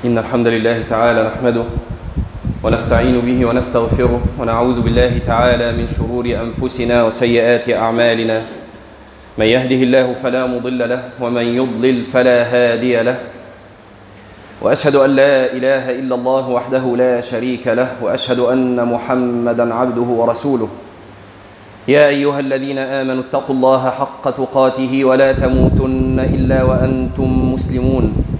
إن الحمد لله تعالى نحمده ونستعين به ونستغفره ونعوذ بالله تعالى من شرور أنفسنا وسيئات أعمالنا. من يهده الله فلا مضل له ومن يضلل فلا هادي له. وأشهد أن لا إله إلا الله وحده لا شريك له وأشهد أن محمدا عبده ورسوله. يا أيها الذين آمنوا اتقوا الله حق تقاته ولا تموتن إلا وأنتم مسلمون.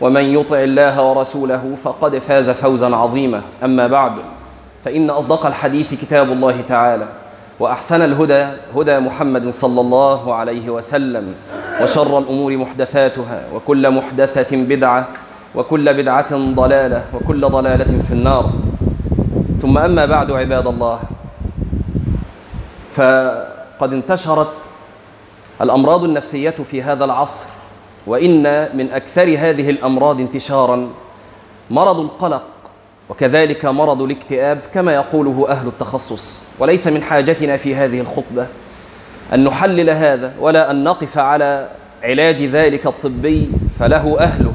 ومن يطع الله ورسوله فقد فاز فوزا عظيما. أما بعد فإن أصدق الحديث كتاب الله تعالى وأحسن الهدى هدى محمد صلى الله عليه وسلم وشر الأمور محدثاتها وكل محدثة بدعة وكل بدعة ضلالة وكل ضلالة في النار. ثم أما بعد عباد الله فقد انتشرت الأمراض النفسية في هذا العصر وإن من أكثر هذه الأمراض انتشارا مرض القلق وكذلك مرض الاكتئاب كما يقوله أهل التخصص. وليس من حاجتنا في هذه الخطبة أن نحلل هذا ولا أن نقف على علاج ذلك الطبي فله أهله.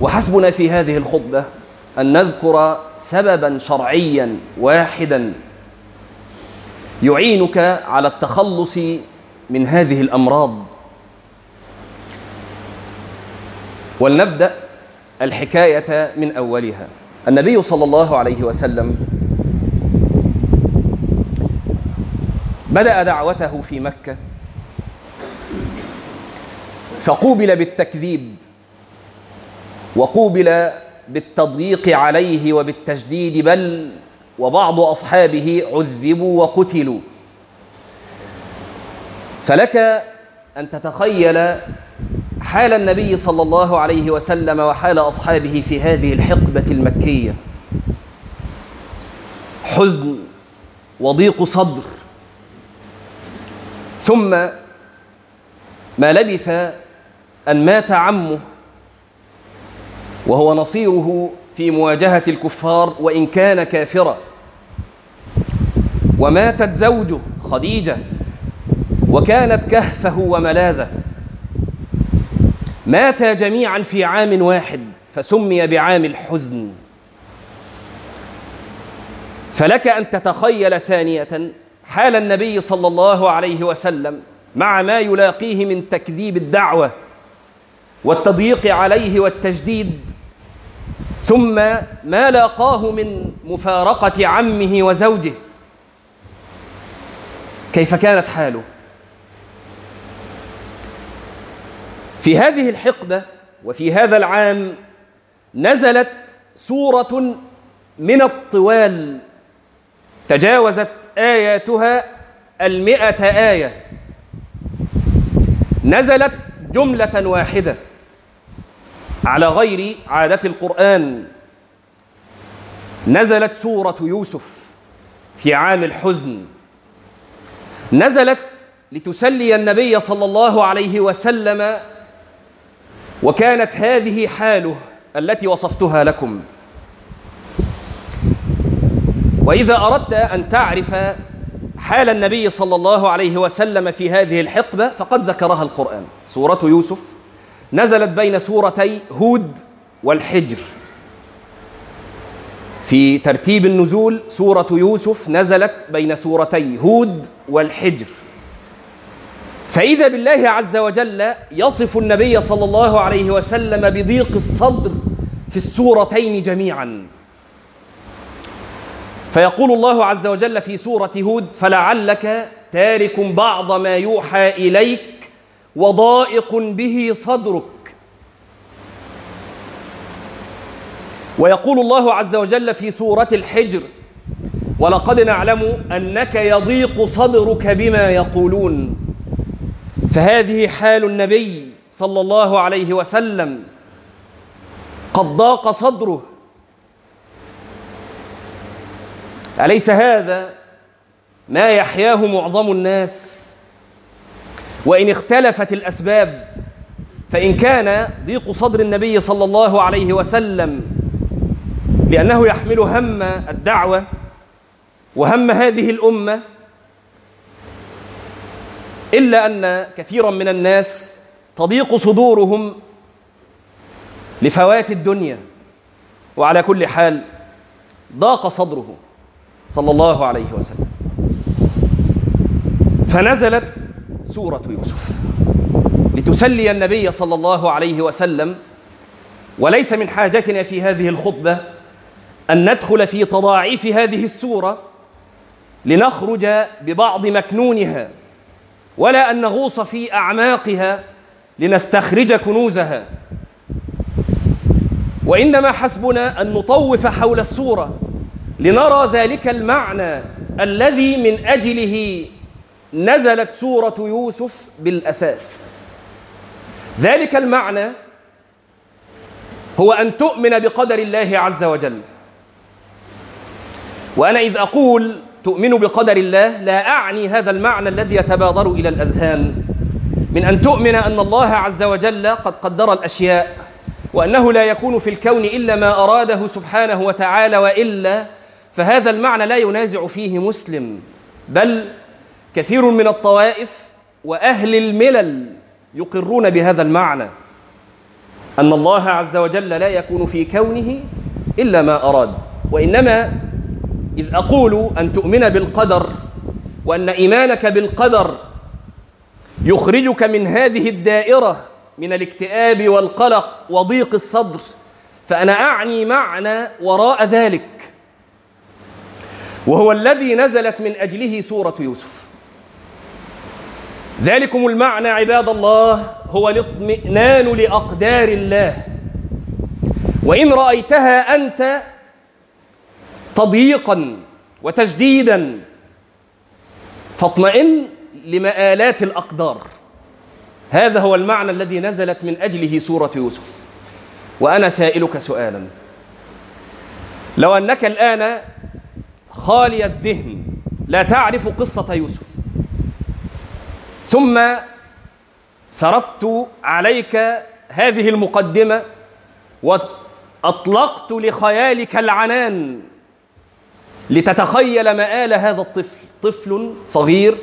وحسبنا في هذه الخطبة أن نذكر سببا شرعيا واحدا يعينك على التخلص من هذه الأمراض. ولنبدأ الحكاية من أولها. النبي صلى الله عليه وسلم بدأ دعوته في مكة فقوبل بالتكذيب وقوبل بالتضييق عليه وبالتشديد بل وبعض أصحابه عذبوا وقتلوا. فلك أن تتخيل حال النبي صلى الله عليه وسلم وحال أصحابه في هذه الحقبة المكية. حزن وضيق صدر. ثم ما لبث أن مات عمه وهو نصيره في مواجهة الكفار وإن كان كافرا. وماتت زوجه خديجة وكانت كهفه وملاذه. ماتا جميعا في عام واحد فسمي بعام الحزن. فلك أن تتخيل ثانية حال النبي صلى الله عليه وسلم مع ما يلاقيه من تكذيب الدعوة والتضييق عليه والتجديد ثم ما لاقاه من مفارقة عمه وزوجه. كيف كانت حاله؟ في هذه الحقبة وفي هذا العام نزلت سورة من الطوال. تجاوزت آياتها المئة آية. نزلت جملة واحدة على غير عادة القرآن. نزلت سورة يوسف في عام الحزن. نزلت لتسلي النبي صلى الله عليه وسلم وكانت هذه حاله التي وصفتها لكم. وإذا أردت أن تعرف حال النبي صلى الله عليه وسلم في هذه الحقبة فقد ذكرها القرآن. سورة يوسف نزلت بين سورتي هود والحجر. في ترتيب النزول سورة يوسف نزلت بين سورتي هود والحجر. فإذا بالله عز وجل يصف النبي صلى الله عليه وسلم بضيق الصدر في السورتين جميعا. فيقول الله عز وجل في سورة هود فلعلك تارك بعض ما يوحى إليك وضائق به صدرك. ويقول الله عز وجل في سورة الحجر ولقد نعلم أنك يضيق صدرك بما يقولون. فهذه حال النبي صلى الله عليه وسلم. قد ضاق صدره. أليس هذا ما يحياه معظم الناس؟ وإن اختلفت الأسباب فإن كان ضيق صدر النبي صلى الله عليه وسلم لأنه يحمل هم الدعوة وهم هذه الأمة إلا أن كثيرا من الناس تضيق صدورهم لفوات الدنيا وعلى كل حال ضاق صدره صلى الله عليه وسلم. فنزلت سورة يوسف لتسلي النبي صلى الله عليه وسلم وليس من حاجتنا في هذه الخطبة أن ندخل في تضاعيف هذه السورة لنخرج ببعض مكنونها. ولا أن نغوص في أعماقها لنستخرج كنوزها. وإنما حسبنا أن نطوف حول السورة لنرى ذلك المعنى الذي من أجله نزلت سورة يوسف بالأساس. ذلك المعنى هو أن تؤمن بقدر الله عز وجل. وأنا إذ أقول تؤمن بقدر الله لا أعني هذا المعنى الذي يتبادر إلى الأذهان. من أن تؤمن أن الله عز وجل قد قدر الأشياء وأنه لا يكون في الكون إلا ما أراده سبحانه وتعالى وإلا فهذا المعنى لا ينازع فيه مسلم بل كثير من الطوائف وأهل الملل يقرون بهذا المعنى. أن الله عز وجل لا يكون في كونه إلا ما أراد وإنما إذ أقول أن تؤمن بالقدر وأن إيمانك بالقدر يخرجك من هذه الدائرة من الاكتئاب والقلق وضيق الصدر فأنا أعني معنى وراء ذلك. وهو الذي نزلت من أجله سورة يوسف. ذلكم المعنى عباد الله هو الاطمئنان لأقدار الله. وإن رأيتها أنت تضييقا وتجديدا فاطمئن لمآلات الأقدار. هذا هو المعنى الذي نزلت من أجله سورة يوسف. وأنا سائلك سؤالا. لو أنك الآن خالي الذهن لا تعرف قصة يوسف ثم سردت عليك هذه المقدمة وأطلقت لخيالك العنان لتتخيل مآل هذا الطفل. طفل صغير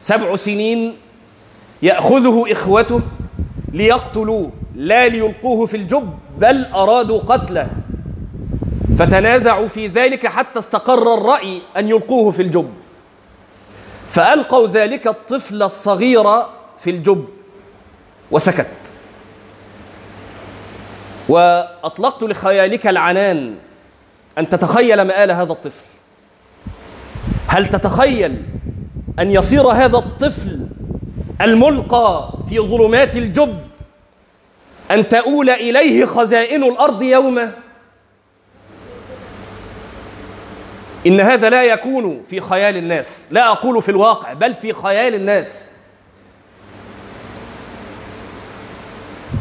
سبع سنين يأخذه إخوته ليقتلوه لا ليلقوه في الجب بل أرادوا قتله. فتنازعوا في ذلك حتى استقر الرأي أن يلقوه في الجب. فألقوا ذلك الطفل الصغير في الجب وسكت. وأطلقت لخيالك العنان. أن تتخيل مآل هذا الطفل. هل تتخيل أن يصير هذا الطفل الملقى في ظلمات الجب؟ أن تؤول إليه خزائن الأرض يوما إن هذا لا يكون في خيال الناس. لا أقول في الواقع بل في خيال الناس.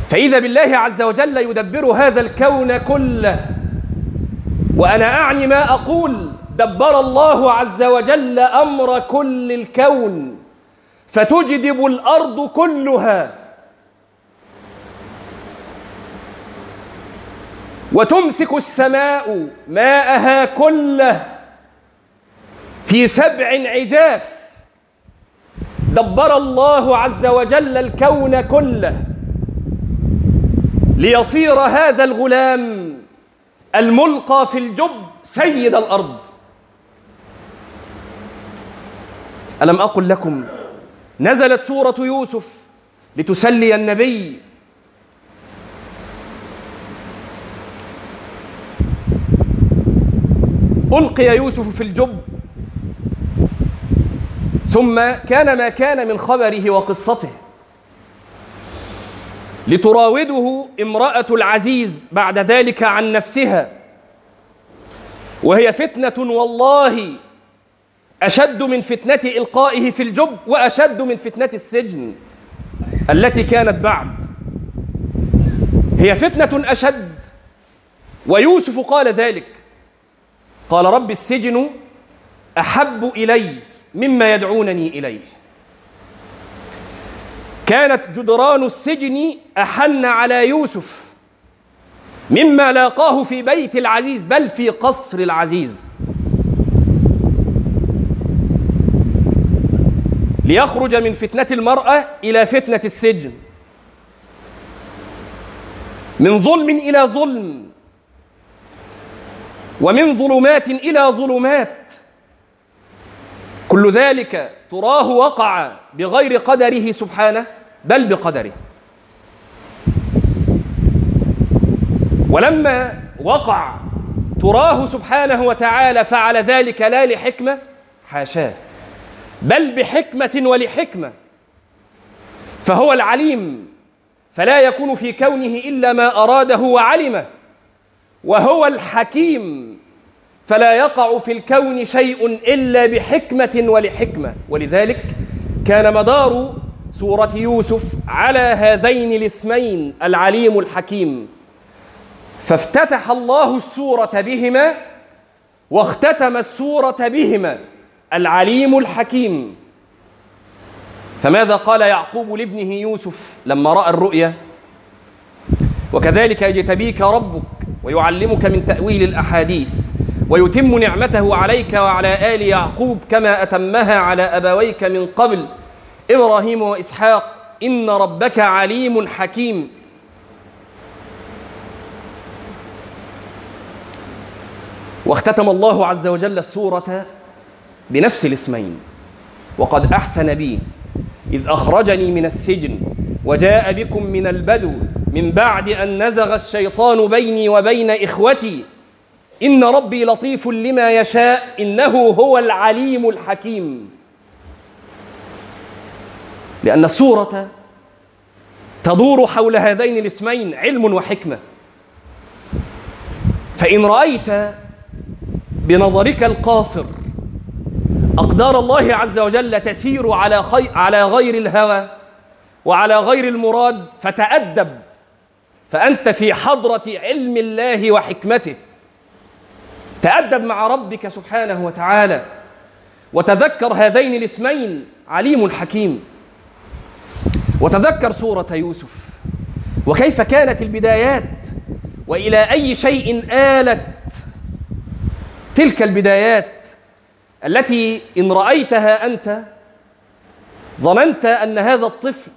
فإذا بالله عز وجل يدبر هذا الكون كله وأنا أعني ما أقول دبر الله عز وجل أمر كل الكون فتجدب الأرض كلها. وتمسك السماء ماءها كله في سبع عجاف. دبر الله عز وجل الكون كله ليصير هذا الغلام الملقى في الجب سيد الأرض. ألم أقل لكم نزلت سورة يوسف لتسلي النبي ألقي يوسف في الجب. ثم كان ما كان من خبره وقصته. لتراوده امرأة العزيز بعد ذلك عن نفسها. وهي فتنة والله أشد من فتنة إلقائه في الجب وأشد من فتنة السجن التي كانت بعد. هي فتنة أشد. ويوسف قال ذلك. قال رب السجن أحب إلي مما يدعونني إليه. كانت جدران السجن أحن على يوسف مما لاقاه في بيت العزيز بل في قصر العزيز. ليخرج من فتنة المرأة إلى فتنة السجن. من ظلم إلى ظلم. ومن ظلمات إلى ظلمات. كل ذلك تراه وقع بغير قدره سبحانه. بل بقدره. ولما وقع تراه سبحانه وتعالى فعل ذلك لا لحكمة حاشاه. بل بحكمة ولحكمة. فهو العليم فلا يكون في كونه إلا ما أراده وعلمه. وهو الحكيم فلا يقع في الكون شيء إلا بحكمة ولحكمة. ولذلك كان مدار سورة يوسف على هذين الاسمين العليم الحكيم. فافتتح الله السورة بهما واختتم السورة بهما العليم الحكيم. فماذا قال يعقوب لابنه يوسف لما رأى الرؤيا؟ وكذلك يجتبيك ربك ويعلمك من تأويل الأحاديث ويتم نعمته عليك وعلى آل يعقوب كما أتمها على أبويك من قبل. إبراهيم وإسحاق إن ربك عليم حكيم. واختتم الله عز وجل السورة بنفس الاسمين وقد أحسن بي إذ أخرجني من السجن وجاء بكم من البدو من بعد أن نزغ الشيطان بيني وبين إخوتي. إن ربي لطيف لما يشاء إنه هو العليم الحكيم. لأن السوره تدور حول هذين الاسمين علم وحكمة. فإن رأيت بنظرك القاصر أقدار الله عز وجل تسير على خي... على غير الهوى وعلى غير المراد فتأدب. فأنت في حضرة علم الله وحكمته. تأدب مع ربك سبحانه وتعالى. وتذكر هذين الاسمين عليم حكيم. وتذكر سورة يوسف. وكيف كانت البدايات؟ وإلى أي شيء آلت تلك البدايات التي إن رأيتها أنت ظننت أن هذا الطفل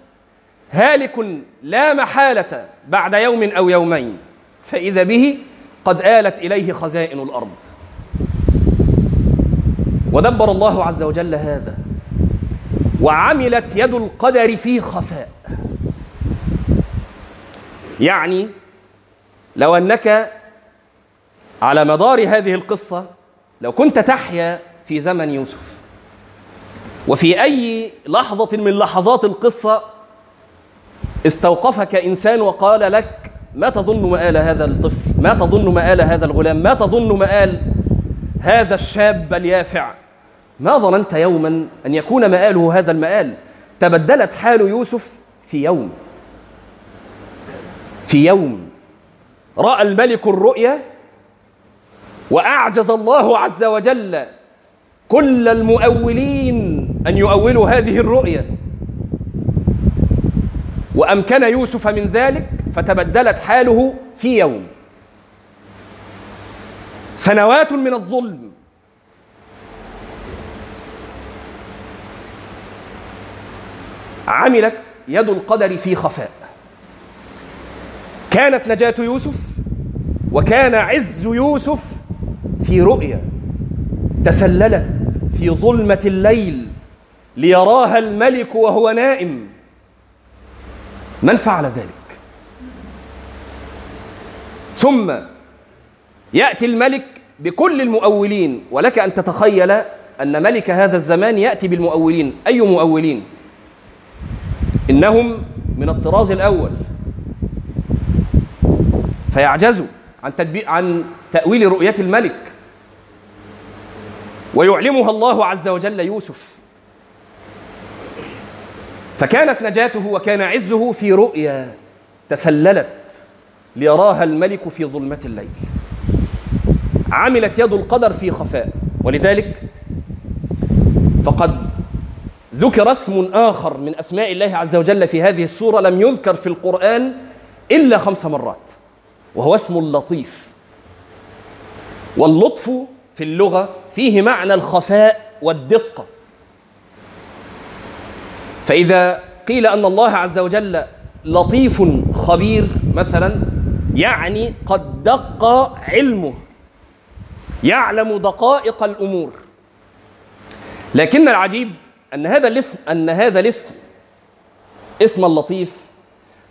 هالك لا محالة بعد يوم أو يومين فإذا به قد آلت إليه خزائن الأرض. ودبر الله عز وجل هذا. وعملت يد القدر في خفاء. يعني لو أنك على مدار هذه القصة لو كنت تحيا في زمن يوسف وفي أي لحظة من لحظات القصة استوقفك إنسان وقال لك ما تظن مآل هذا الطفل؟ ما تظن مآل هذا الغلام؟ ما تظن مآل هذا الشاب اليافع؟ ما ظننت يوما أن يكون مآله هذا المآل؟ تبدلت حال يوسف في يوم. في يوم. رأى الملك الرؤيا وأعجز الله عز وجل كل المؤولين أن يؤولوا هذه الرؤيا. وأمكن يوسف من ذلك فتبدلت حاله في يوم. سنوات من الظلم. عملت يد القدر في خفاء. كانت نجاة يوسف وكان عز يوسف في رؤيا. تسللت في ظلمة الليل ليراها الملك وهو نائم. من فعل ذلك؟ ثم يأتي الملك بكل المؤولين ولك أن تتخيل أن ملك هذا الزمان يأتي بالمؤولين. أي مؤولين؟ إنهم من الطراز الأول. فيعجزوا عن تدبير عن تأويل رؤية الملك. ويعلمها الله عز وجل يوسف. فكانت نجاته وكان عزه في رؤيا تسللت ليراها الملك في ظلمة الليل. عملت يد القدر في خفاء. ولذلك فقد ذكر اسم آخر من أسماء الله عز وجل في هذه السورة لم يذكر في القرآن إلا خمس مرات وهو اسم اللطيف واللطف في اللغة فيه معنى الخفاء والدقة. فإذا قيل أن الله عز وجل لطيف خبير مثلا يعني قد دق علمه يعلم دقائق الأمور. لكن العجيب أن هذا الاسم أن هذا الاسم اسم اللطيف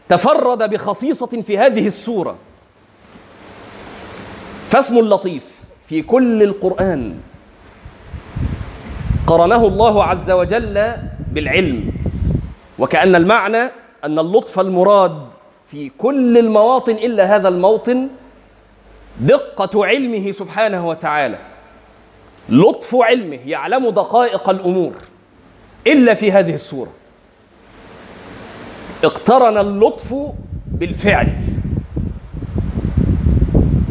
تفرد بخصيصة في هذه السورة. فاسم اللطيف في كل القرآن. قرنه الله عز وجل بالعلم. وكأن المعنى أن اللطف المراد في كل المواطن إلا هذا الموطن دقة علمه سبحانه وتعالى. لطف علمه يعلم دقائق الأمور. إلا في هذه السورة اقترن اللطف بالفعل.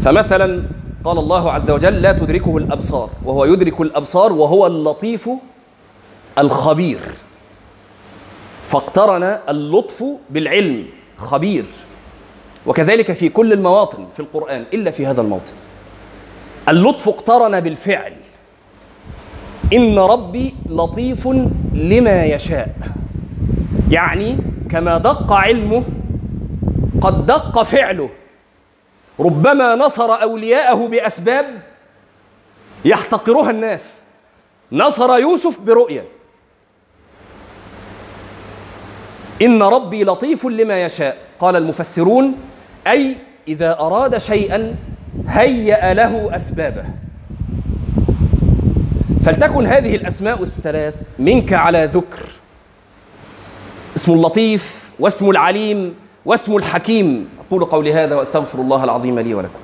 فمثلا قال الله عز وجل لا تدركه الأبصار. وهو يدرك الأبصار وهو اللطيف الخبير. فاقترن اللطف بالعلم خبير. وكذلك في كل المواطن في القرآن إلا في هذا الموطن. اللطف اقترن بالفعل. إن ربي لطيف لما يشاء. يعني كما دق علمه قد دق فعله. ربما نصر أولياءه بأسباب يحتقرها الناس. نصر يوسف برؤية. إن ربي لطيف لما يشاء. قال المفسرون أي إذا أراد شيئا هيأ له أسبابه. فلتكن هذه الأسماء الثلاث منك على ذكر. اسم اللطيف واسم العليم واسم الحكيم. أقول قولي هذا وأستغفر الله العظيم لي ولكم.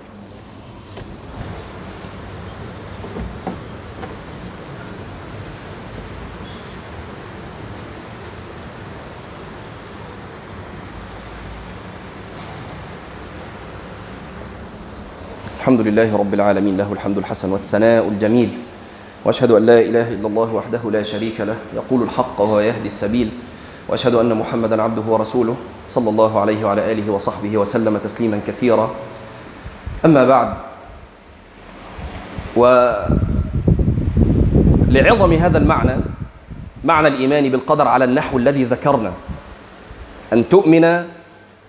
الحمد لله رب العالمين. له الحمد الحسن والثناء الجميل. وأشهد أن لا إله إلا الله وحده لا شريك له يقول الحق وهو يهدي السبيل. وأشهد أن محمدا عبده ورسوله صلى الله عليه وعلى آله وصحبه وسلم تسليما كثيرا. أما بعد ولعظم هذا المعنى معنى الإيمان بالقدر على النحو الذي ذكرنا. أن تؤمن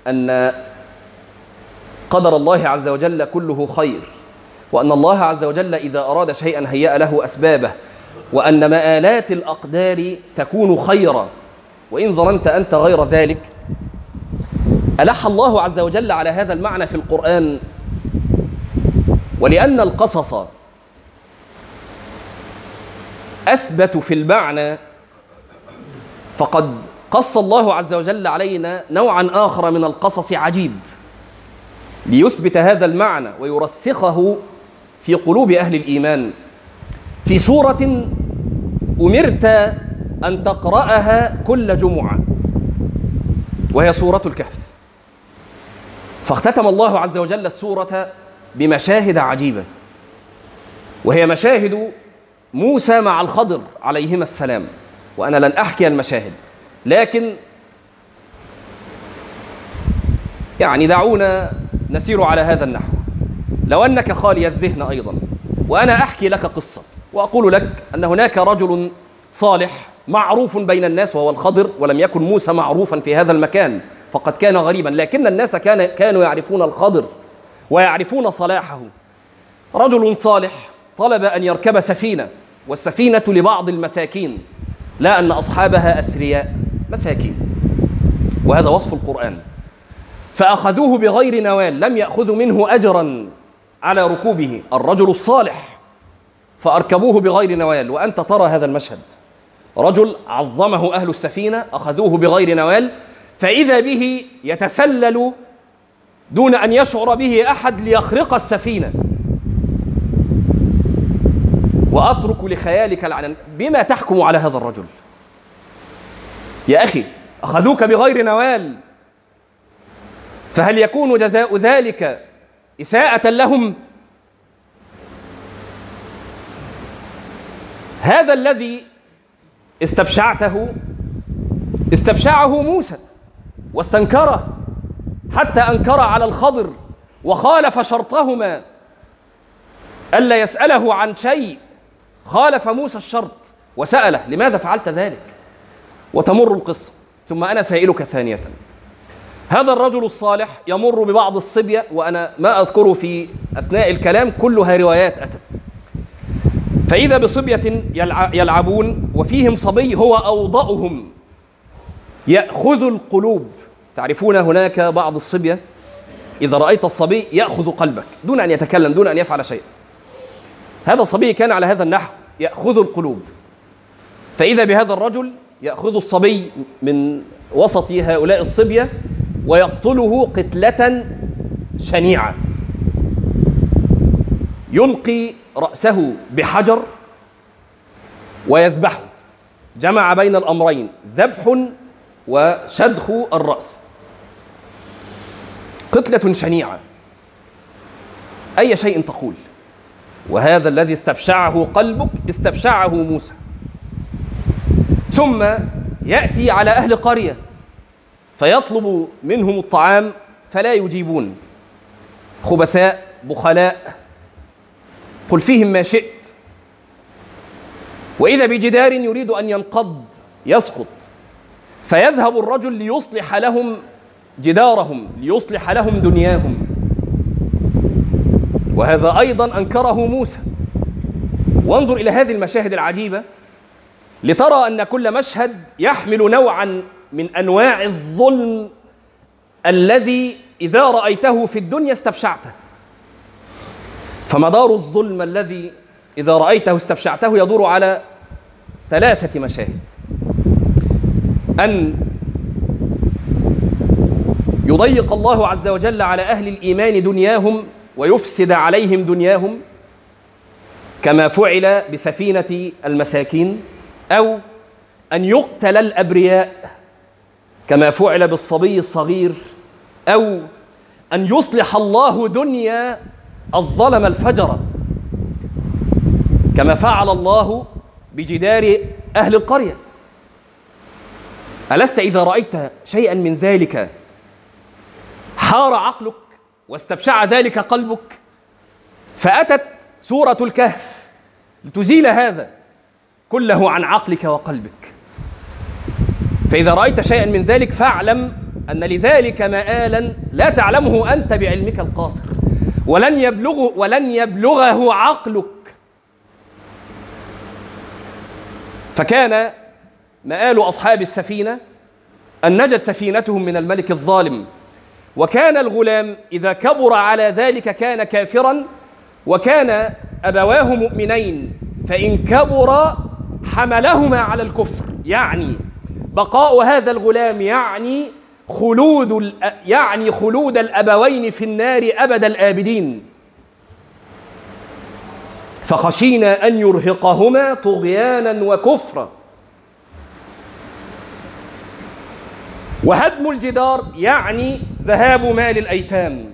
أن قدر الله عز وجل كله خير. وأن الله عز وجل إذا أراد شيئا هيأ له أسبابه وأن مآلات الأقدار تكون خيرا. وإن ظننت أنت غير ذلك ألح الله عز وجل على هذا المعنى في القرآن ولأن القصص أثبت في المعنى فقد قص الله عز وجل علينا نوعا آخر من القصص عجيب. ليثبت هذا المعنى ويرسخه في قلوب أهل الإيمان. في سورة أمرت أن تقرأها كل جمعة وهي سورة الكهف. فاختتم الله عز وجل السورة بمشاهد عجيبة وهي مشاهد موسى مع الخضر عليهما السلام. وأنا لن أحكي المشاهد لكن يعني دعونا نسير على هذا النحو. لو أنك خالي الذهن أيضا وأنا أحكي لك قصة وأقول لك أن هناك رجل صالح معروف بين الناس وهو الخضر ولم يكن موسى معروفا في هذا المكان فقد كان غريبا لكن الناس كان كانوا يعرفون الخضر ويعرفون صلاحه. رجل صالح طلب أن يركب سفينة والسفينة لبعض المساكين لا أن أصحابها أثرياء مساكين. وهذا وصف القرآن. فأخذوه بغير نوال لم يأخذوا منه اجرا. على ركوبه الرجل الصالح فأركبوه بغير نوال وأنت ترى هذا المشهد. رجل عظمه أهل السفينة أخذوه بغير نوال فإذا به يتسلل دون أن يشعر به أحد ليخرق السفينة. وأترك لخيالك العنان بما تحكم على هذا الرجل؟ يا أخي أخذوك بغير نوال فهل يكون جزاء ذلك إساءة لهم. هذا الذي استبشعته استبشعه موسى واستنكره حتى أنكر على الخضر وخالف شرطهما. ألا يسأله عن شيء خالف موسى الشرط وسأله لماذا فعلت ذلك؟ وتمر القصة. ثم أنا سائلك ثانية. هذا الرجل الصالح يمر ببعض الصبية وأنا ما اذكره في أثناء الكلام كلها روايات أتت. فإذا بصبية يلعبون وفيهم صبي هو أوضأهم. يأخذ القلوب. تعرفون هناك بعض الصبية؟ إذا رأيت الصبي يأخذ قلبك. دون أن يتكلم دون أن يفعل شيئا هذا الصبي كان على هذا النحو. يأخذ القلوب. فإذا بهذا الرجل يأخذ الصبي من وسط هؤلاء الصبية ويقتله قتلة شنيعة. يلقي رأسه بحجر ويذبحه. جمع بين الأمرين ذبح وشدخ الرأس. قتلة شنيعة. أي شيء تقول؟ وهذا الذي استبشعه قلبك استبشعه موسى. ثم يأتي على أهل قرية. فيطلب منهم الطعام فلا يجيبون. خبثاء بخلاء قل فيهم ما شئت. وإذا بجدار يريد أن ينقض يسقط. فيذهب الرجل ليصلح لهم جدارهم ليصلح لهم دنياهم. وهذا أيضا أنكره موسى. وانظر إلى هذه المشاهد العجيبة لترى أن كل مشهد يحمل نوعا من أنواع الظلم الذي إذا رأيته في الدنيا استبشعته. فمدار الظلم الذي إذا رأيته استبشعته يدور على ثلاثة مشاهد. أن يضيق الله عز وجل على أهل الإيمان دنياهم ويفسد عليهم دنياهم كما فعل بسفينة المساكين أو أن يقتل الأبرياء كما فعل بالصبي الصغير أو أن يصلح الله دنيا الظلم الفجر. كما فعل الله بجدار أهل القرية. ألست إذا رأيت شيئا من ذلك؟ حار عقلك واستبشع ذلك قلبك. فأتت سورة الكهف لتزيل هذا كله عن عقلك وقلبك. فإذا رأيت شيئا من ذلك فاعلم أن لذلك مآلا لا تعلمه أنت بعلمك القاصر. ولن يبلغه ولن يبلغه عقلك. فكان مآل أصحاب السفينة أن نجت سفينتهم من الملك الظالم. وكان الغلام إذا كبر على ذلك كان كافرا وكان أبواه مؤمنين. فإن كبر حملهما على الكفر يعني بقاء هذا الغلام يعني خلود يعني خلود الأبوين في النار أبد الآبدين. فخشينا أن يرهقهما طغيانا وكفرا. وهدم الجدار يعني ذهاب مال الأيتام.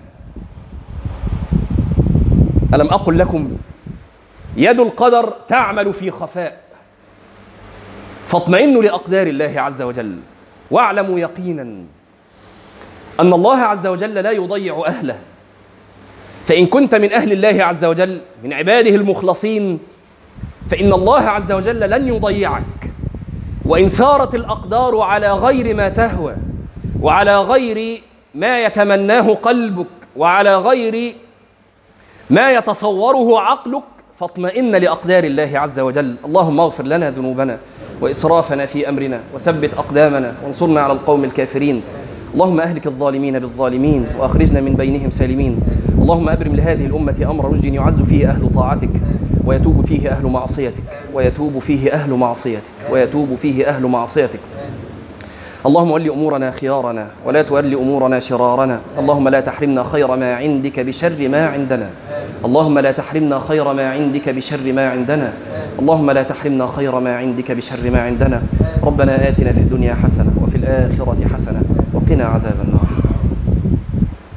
ألم أقل لكم يد القدر تعمل في خفاء. فاطمئنوا لأقدار الله عز وجل واعلموا يقينا أن الله عز وجل لا يضيع أهله. فإن كنت من أهل الله عز وجل من عباده المخلصين فإن الله عز وجل لن يضيعك. وإن سارت الأقدار على غير ما تهوى وعلى غير ما يتمناه قلبك وعلى غير ما يتصوره عقلك فاطمئن لأقدار الله عز وجل. اللهم اغفر لنا ذنوبنا. وإسرافنا في أمرنا وثبت أقدامنا وانصرنا على القوم الكافرين. اللهم أهلك الظالمين بالظالمين وأخرجنا من بينهم سالمين. اللهم أبرم لهذه الأمة أمر رشد يعز فيه أهل طاعتك ويتوب فيه أهل معصيتك ويتوب فيه أهل معصيتك ويتوب فيه أهل معصيتك. اللهم ول أمورنا خيارنا ولا تول أمورنا شرارنا. اللهم لا تحرمنا خير ما عندك بشر ما عندنا. اللهم لا تحرمنا خير ما عندك بشر ما عندنا. اللهم لا تحرمنا خير ما عندك بشر ما عندنا. ربنا آتنا في الدنيا حسنة وفي الآخرة حسنة وقنا عذاب النار.